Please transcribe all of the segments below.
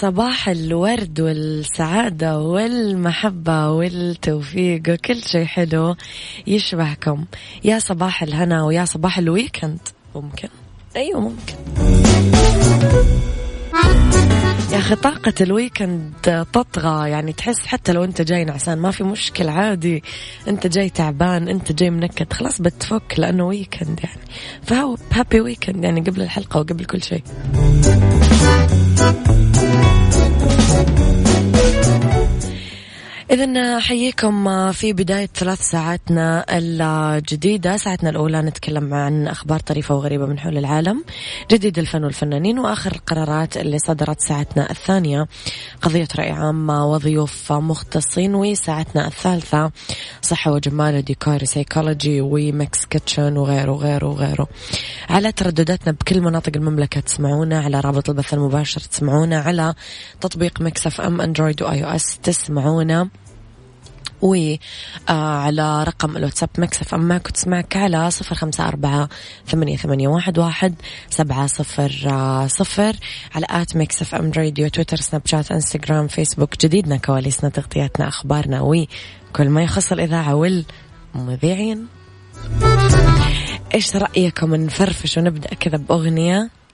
صباح الورد والسعادة والمحبة والتوفيق وكل شيء حلو يشبهكم. يا صباح الهنا ويا صباح ال weekend. ممكن؟ أيوة ممكن. يا أخي طاقة ال weekend تطغى. يعني تحس حتى لو أنت جاي نعسان ما في مشكلة عادي. أنت جاي تعبان أنت جاي منكد خلاص بتفك لأنه weekend يعني. فهو happy weekend يعني قبل الحلقة وقبل كل شيء. Tip, tip, tip. إذا حييكم في بداية ثلاث ساعاتنا الجديدة. ساعتنا الأولى نتكلم عن أخبار طريفة وغريبة من حول العالم جديد الفن والفنانين وآخر القرارات اللي صدرت ساعتنا الثانية. قضية رأي عام وضيوف مختصين وساعتنا الثالثة صحة وجمال وديكور سيكولوجي و Mix Kitchen وغيره وغيره وغيره. على تردداتنا بكل مناطق المملكة تسمعونا على رابط البث المباشر تسمعونا على تطبيق Mix FM Android و iOS تسمعونا. وعلى آه، رقم الواتساب Mix FM كنت تسمعك على صفر خمسة أربعة ثمانية, ثمانية واحد, واحد سبعة صفر آه، صفر. على at Mix FM Radio تويتر سناب شات إنستغرام فيسبوك جديدنا كواليسنا تغطياتنا أخبارنا وكل ما يخص الإذاعة والمذيعين. إيش رأيكم نفرفش ونبدأ كذا بأغنية؟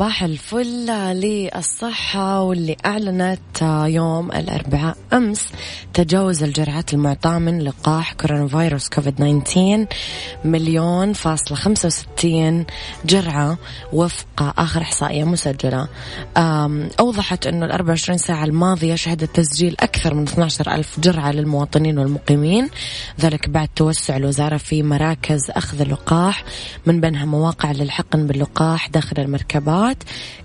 صباح الفل للصحة واللي أعلنت يوم الأربعاء أمس تجاوز الجرعات المعطاة من لقاح كورونا فيروس كوفيد 19 مليون فاصلة خمسة وستين جرعة وفق آخر إحصائية مسجلة. أوضحت أنه ال 24 ساعة الماضية شهدت تسجيل أكثر من 12 ألف جرعة للمواطنين والمقيمين ذلك بعد توسع الوزارة في مراكز أخذ اللقاح من بينها مواقع للحقن باللقاح داخل المركبات.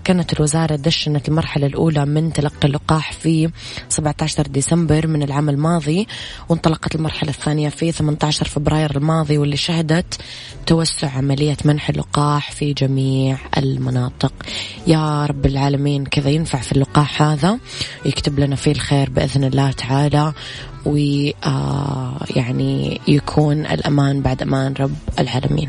كانت الوزارة دشنت المرحلة الأولى من تلقي اللقاح في 17 ديسمبر من العام الماضي وانطلقت المرحلة الثانية في 18 فبراير الماضي واللي شهدت توسع عملية منح اللقاح في جميع المناطق. يا رب العالمين كذا ينفع في اللقاح هذا؟ يكتب لنا فيه الخير بإذن الله تعالى ويعني آه، يكون الأمان بعد أمان رب العالمين.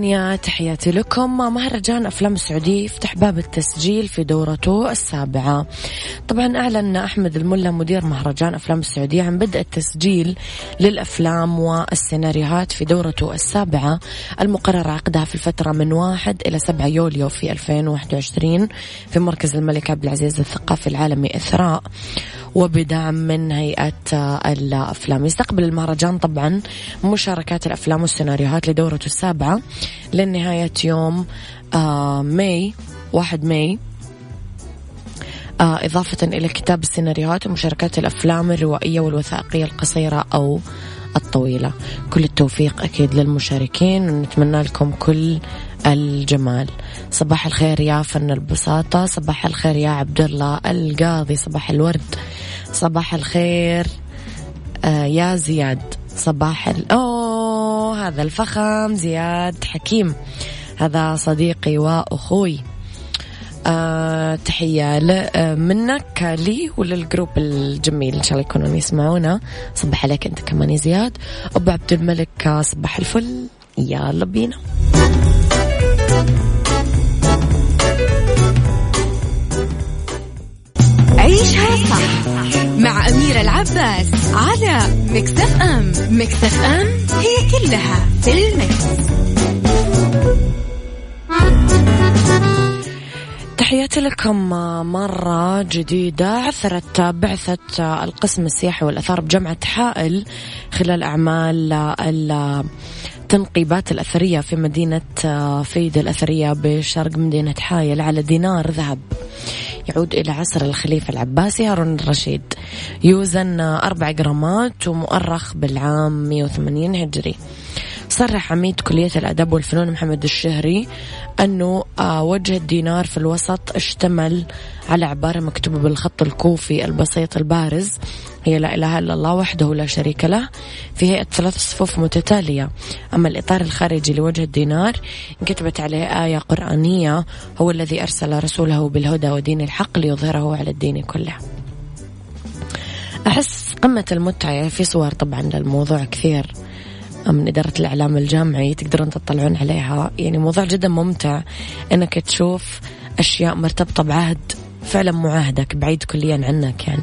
الثانية تحياتي لكم. مهرجان أفلام السعودية يفتح باب التسجيل في دورته السابعة. طبعا أعلن أحمد الملا مدير مهرجان أفلام السعودية عن بدء التسجيل للأفلام والسيناريوهات في دورته السابعة. المقرر عقدها في الفترة من 1 إلى 7 يوليو في 2021 في مركز الملك عبد العزيز الثقافي العالمي إثراء. وبدعم من هيئة الأفلام. يستقبل المهرجان طبعا مشاركات الأفلام والسيناريوهات لدورته السابعة لنهاية يوم آه May واحد May. آه إضافة إلى كتاب السيناريوهات ومشاركات الأفلام الروائية والوثائقية القصيرة أو الطويلة. كل التوفيق أكيد للمشاركين ونتمنى لكم كل الجمال. صباح الخير يا فن البساطة صباح الخير يا عبد الله القاضي صباح الورد. صباح الخير. آه يا زياد صباح ال... أوه هذا الفخم زياد حكيم. هذا صديقي وأخوي. آه تحية آه، منك لي وللجروب الجميل. إن شاء الله يكونون يسمعونا. صبح عليك أنت كمان يا زياد. أبو عبد الملك آه، صباح الفل. يلا بينا. عيشها صح. مع أميرة العباس على مكتف أم مكتف أم هي كلها في المكس. تحياتي لكم مرة جديدة عثرت بعثة القسم السياحي والأثار بجامعة حائل خلال أعمال التنقيبات الأثرية في مدينة فيد الأثرية بشرق مدينة حائل على دينار ذهب يعود إلى عصر الخليفة العباسي هارون الرشيد. يوزن أربع جرامات ومؤرخ بالعام 180 هجري. صرح عميد كلية الأدب والفنون محمد الشهري أنه وجه الدينار في الوسط اشتمل على عبارة مكتوبة بالخط الكوفي البسيط البارز. هي لا إله إلا الله وحده لا شريك له في هيئة ثلاث صفوف متتالية. أما الإطار الخارجي لوجه الدينار كتبت عليه آية قرآنية هو الذي أرسل رسوله بالهدى ودين الحق ليظهره على الدين كله. أحس قمة المتعة في صور طبعا للموضوع كثير. من إدارة الإعلام الجامعي تقدرون تطلعون عليها. يعني موضوع جدا ممتع إنك تشوف أشياء مرتبطة بعهد فعلا معاهدك بعيد كليا عنك يعني.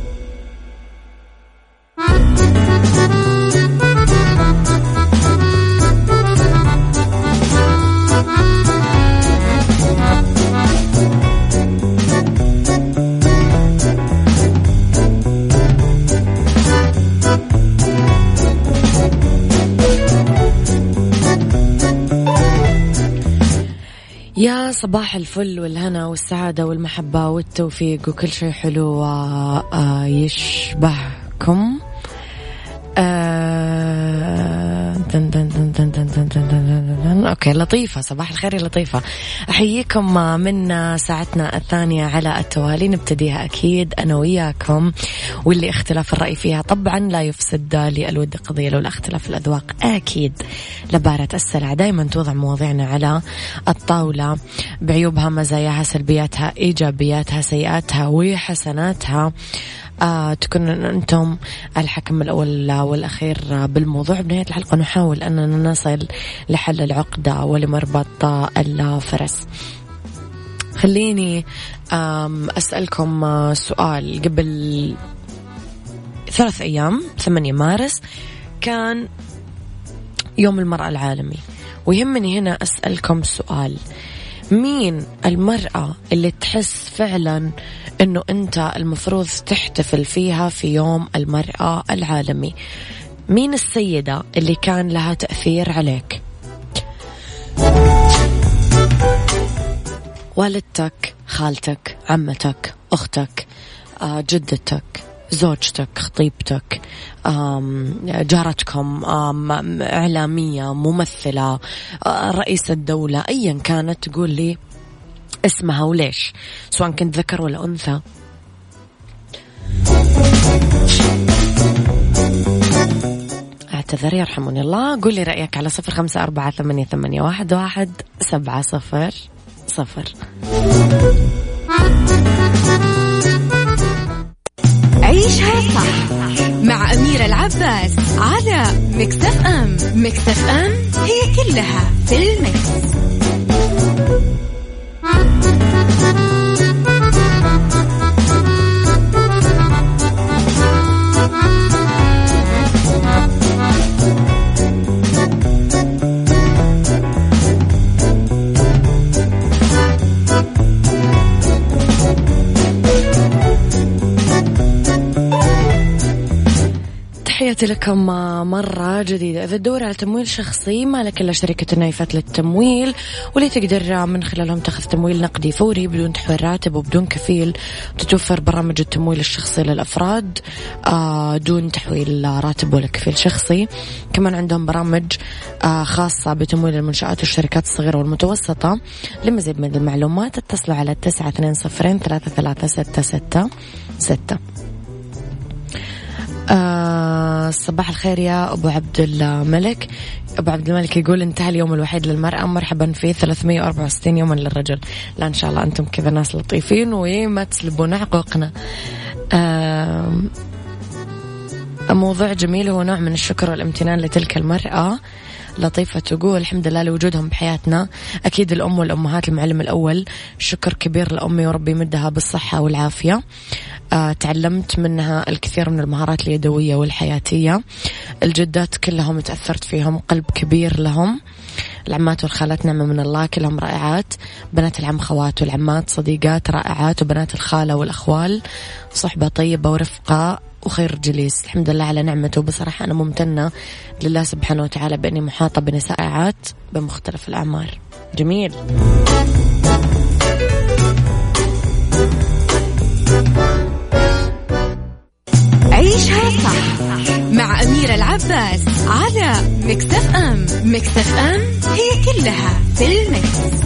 صباح الفل والهنا والسعادة والمحبة والتوفيق وكل شيء حلو آه، يشبهكم دن دن دن دن دن دن دن. أوكي لطيفة صباح الخير يا لطيفة. أحييكم من ساعتنا الثانية على التوالي. نبتديها أكيد أنا وياكم واللي اختلاف الرأي فيها طبعا لا يفسد للود قضية لولا اختلاف الأذواق. أكيد لبارة السلع دائما توضع مواضيعنا على الطاولة. بعيوبها مزاياها سلبياتها إيجابياتها سيئاتها وحسناتها. آه تكون أنتم الحكم الأول والأخير بالموضوع. بنهاية الحلقة نحاول أننا نصل لحل العقدة ولمربط الفرس. خليني أسألكم سؤال. قبل ثلاث أيام 8 مارس كان يوم المرأة العالمي. ويهمني هنا أسألكم سؤال. مين المرأة اللي تحس فعلا إنه أنت المفروض تحتفل فيها في يوم المرأة العالمي. مين السيدة اللي كان لها تأثير عليك؟ والدتك خالتك عمتك أختك آه، جدتك زوجتك خطيبتك جارتكم إعلامية ممثلة آه، رئيس الدولة أيا كانت تقول لي اسمها وليش؟ سواء كنت ذكر ولا أنثى. اعتذر يرحمني الله. قولي رأيك على صفر خمسة أربعة ثمانية, ثمانية واحد, واحد سبعة صفر صفر. عيشها صح مع أميرة العباس على مكتف أم. مكتف أم هي كلها في المكس. Thank you. تحياتي لكم مرة جديدة. إذا تدور على تمويل شخصي ما لك إلا شركة نايفات للتمويل واللي تقدر من خلالهم تاخذ تمويل نقدي فوري بدون تحويل راتب وبدون كفيل. تتوفر برامج التمويل الشخصي للأفراد آه، دون تحويل راتب ولا كفيل شخصي. كمان عندهم برامج آه، خاصة بتمويل المنشآت والشركات الصغيرة والمتوسطة. لمزيد من المعلومات اتصلوا على تسعة اثنين صفرين ثلاثة ثلاثة ستة ستة ستة. آه صباح الخير يا أبو عبد الملك. أبو عبد الملك يقول انتهى اليوم الوحيد للمرأة. مرحبا فيه. 364 يوما للرجل. لا إن شاء الله أنتم كذا ناس لطيفين وما تسلبون حقوقنا آه موضوع جميل. هو نوع من الشكر والامتنان لتلك المرأة. لطيفة تقول الحمد لله لوجودهم بحياتنا. أكيد الأم والأمهات المعلم الأول. شكر كبير لأمي وربي يمدها بالصحة والعافية. آه تعلمت منها الكثير من المهارات اليدوية والحياتية. الجدات كلهم تأثرت فيهم قلب كبير لهم. العمات والخالات نعمة من الله كلهم رائعات. بنات العم خوات والعمات صديقات رائعات. وبنات الخالة والأخوال صحبة طيبة ورفقة وخير جليس. الحمد لله على نعمته. بصراحة أنا ممتنة لله سبحانه وتعالى بأني محاطة بنساء رائعات بمختلف الأعمار. جميل. عيشها صح مع أميرة العباس على مكتف أم مكتف أم هي كلها في المكس.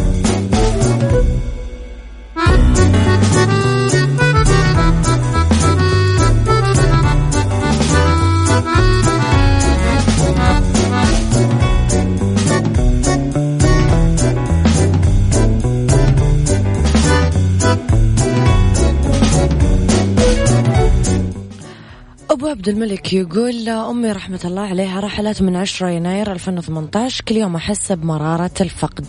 أبو عبد الملك يقول أمي رحمة الله عليها رحلت من 10 يناير 2018 كل يوم أحس بمرارة الفقد.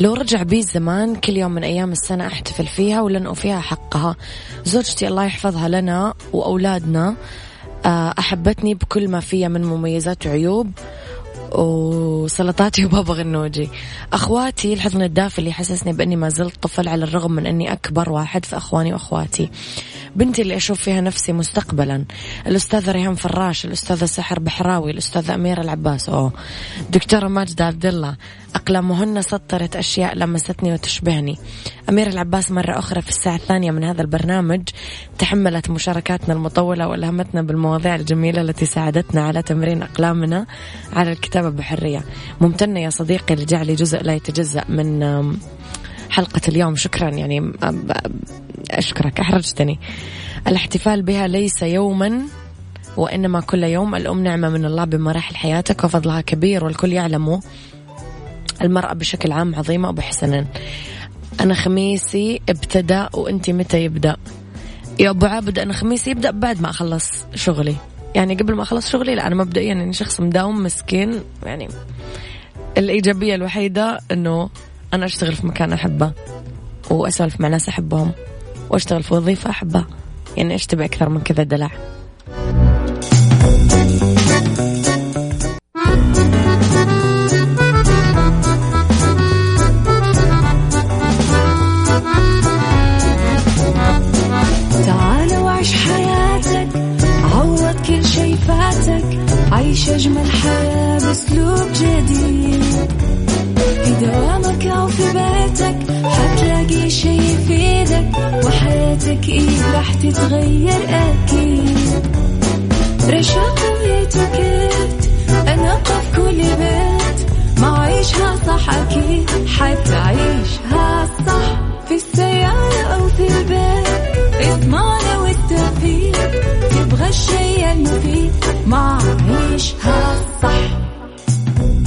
لو رجع بي زمان كل يوم من أيام السنة أحتفل فيها ولن أوفيها حقها. زوجتي الله يحفظها لنا وأولادنا. آه، أحبتني بكل ما فيها من مميزات وعيوب وسلطاتي وبابا غنوجي. أخواتي الحضن الدافي اللي حسسني بأني ما زلت طفل على الرغم من أني أكبر واحد في أخواني وأخواتي. بنتي اللي أشوف فيها نفسي مستقبلا. الأستاذة ريهام فراش الأستاذة سحر بحراوي الأستاذة أميرة العباس. أوه. دكتورة ماجدة عبد الله أقلامهن سطرت أشياء لمستني وتشبهني. أميرة العباس مرة أخرى في الساعة الثانية من هذا البرنامج تحملت مشاركاتنا المطولة وألهمتنا بالمواضيع الجميلة التي ساعدتنا على تمرين أقلامنا على الكتابة بحرية. ممتنة يا صديقي لجعلي جزء لا يتجزأ من حلقة اليوم. شكرا يعني أشكرك أحرجتني. الاحتفال بها ليس يوما وإنما كل يوم. الأم نعمة من الله بمراحل حياتك وفضلها كبير والكل يعلمه. المرأة بشكل عام عظيمة أبو أنا خميسي ابتدأ وأنت متى يبدأ؟ يا أبو عابد أنا خميسي يبدأ بعد ما أخلص شغلي. يعني قبل ما أخلص شغلي لا أنا مبدئيا يعني شخص مداوم مسكين يعني الإيجابية الوحيدة أنه أنا أشتغل في مكان أحبه وأسولف مع ناس أحبهم وأشتغل في وظيفة أحبها يعني إيش تبي أكثر من كذا دلع. عيش أجمل حياة بأسلوب جديد. في بيتك حتلاقي شي يفيدك وحياتك إيه راح تتغير أكيد. رشاق ويتوكيت أنا قف كل بيت ما عيشها صح أكيد حتعيشها صح في السيارة أو في البيت. اضمعنا والتوفيق تبغى الشيء المفيد ما عيشها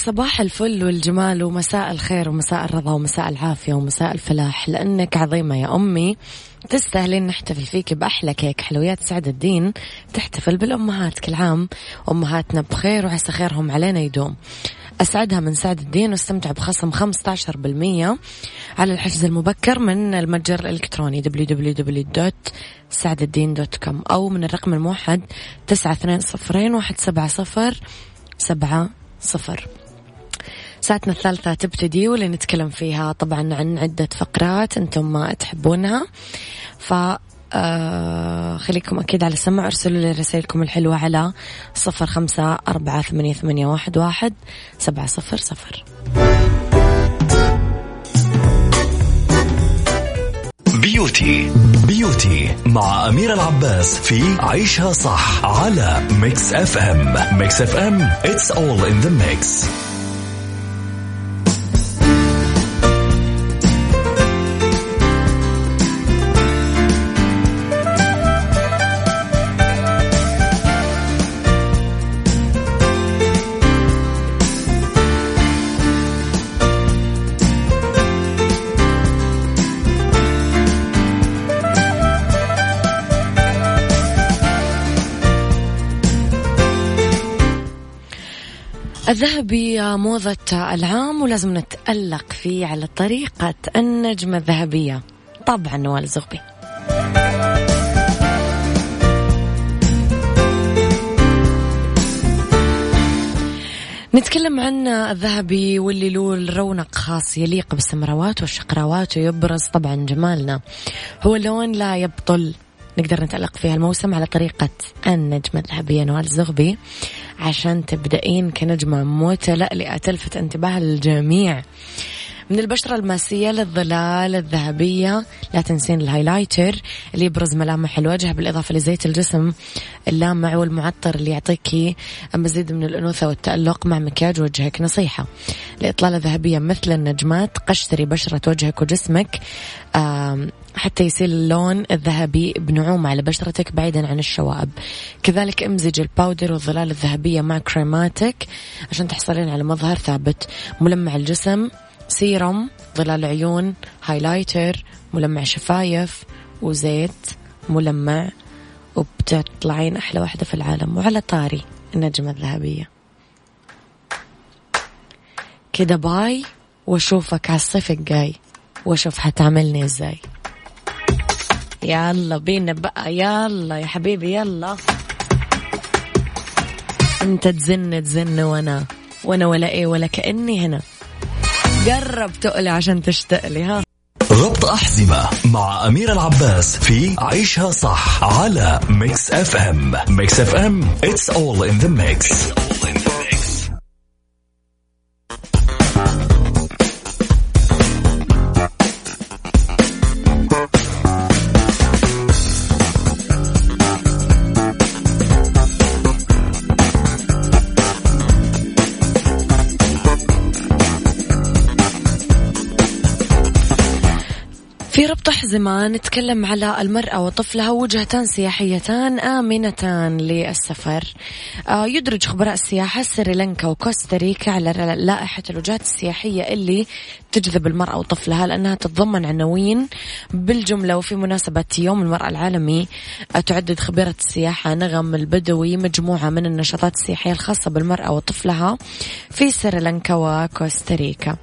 صباح الفل والجمال ومساء الخير ومساء الرضا ومساء العافية ومساء الفلاح. لأنك عظيمة يا أمي تستاهلين نحتفل فيك بأحلى كيك. حلويات سعد الدين تحتفل بالأمهات. كل عام أمهاتنا بخير وعسى خيرهم علينا يدوم. أسعدها من سعد الدين واستمتع بخصم 15% على الحجز المبكر من المتجر الإلكتروني www.سعدالدين.com أو من الرقم الموحد 920 170 سبعة صفر. ساعتنا الثالثة تبتدي واللي نتكلم فيها طبعا عن عدة فقرات أنتم ما تحبونها. ف آه خليكم أكيد على السمع أرسلوا لي رسائلكم الحلوة على صفر خمسة أربعة ثمانية, ثمانية واحد, واحد سبعة صفر صفر. beauty beauty مع أمير العباس في عيشها صح على Mix FM. Mix FM it's all in the mix. الذهبي موضة العام ولازم نتألق فيه على طريقة النجمة الذهبية. طبعا نوال الزغبي نتكلم عن الذهبي واللي له رونق خاص يليق بالسمراوات والشقراوات ويبرز طبعا جمالنا. هو لون لا يبطل. نقدر نتألق فيها الموسم على طريقة النجمة الذهبية. نوال الزغبي عشان تبدأين كنجمة متلألئة تلفت انتباه الجميع. من البشرة الماسية للظلال الذهبية لا تنسين الهايلايتر اللي يبرز ملامح الوجه بالإضافة لزيت الجسم اللامع والمعطر اللي يعطيكي مزيد من الأنوثة والتألق. مع مكياج وجهك نصيحة. لإطلالة ذهبية مثل النجمات قشري بشرة وجهك وجسمك حتى يصير اللون الذهبي بنعومة على بشرتك بعيدا عن الشوائب. كذلك امزج ال powder والظلال الذهبية مع كريماتك عشان تحصلين على مظهر ثابت ملمع الجسم سيرم ظلال عيون highlighter ملمع شفايف وزيت ملمع وبتطلعين أحلى واحدة في العالم وعلى طاري النجمة الذهبية. كده باي وأشوفك على الصيف الجاي واشوف حتعملني إزاي. يلا بينا بقى يلا يا حبيبي يلا. انت تزن تزن وأنا وأنا ولا إيه ولا كأني هنا. قرب تقلي عشان تشتقلي ها ربط أحزمة مع أمير العباس في عيشها صح على Mix FM Mix FM it's all in the mix, It's all in the mix. في ربط أحزمة نتكلم على المرأة وطفلها وجهتان سياحيتان آمنتان للسفر. آه يدرج خبراء السياحة سريلانكا وكوستاريكا على لائحة الوجهات السياحية اللي تجذب المرأة وطفلها لأنها تتضمن عناوين بالجملة وفي مناسبة يوم المرأة العالمي آه تعدد خبيرة السياحة نغم البدوي مجموعة من النشاطات السياحية الخاصة بالمرأة وطفلها في سريلانكا وكوستاريكا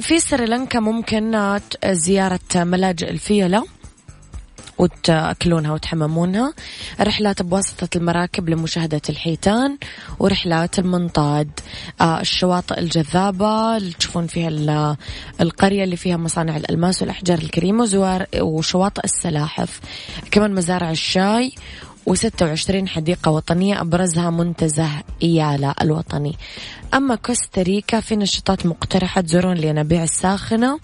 في سريلانكا ممكن زيارة ملاجئ الفيلة وتأكلونها وتحممونها. رحلات بواسطة المراكب لمشاهدة الحيتان ورحلات المنطاد. آه الشواطئ الجذابة اللي تشوفون فيها القرية اللي فيها مصانع الألماس والأحجار الكريمة وشواطئ السلاحف. كمان مزارع الشاي و26 حديقة وطنية أبرزها منتزه إيالا الوطني. أما كوستاريكا في نشاطات مقترحة تزورون الينابيع الساخنة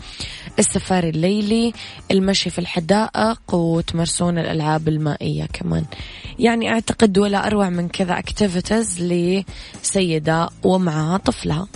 السفاري الليلي المشي في الحدائق وتمارسون الألعاب المائية كمان. يعني أعتقد ولا أروع من كذا أكتيفيتيز لسيدة ومعها طفلها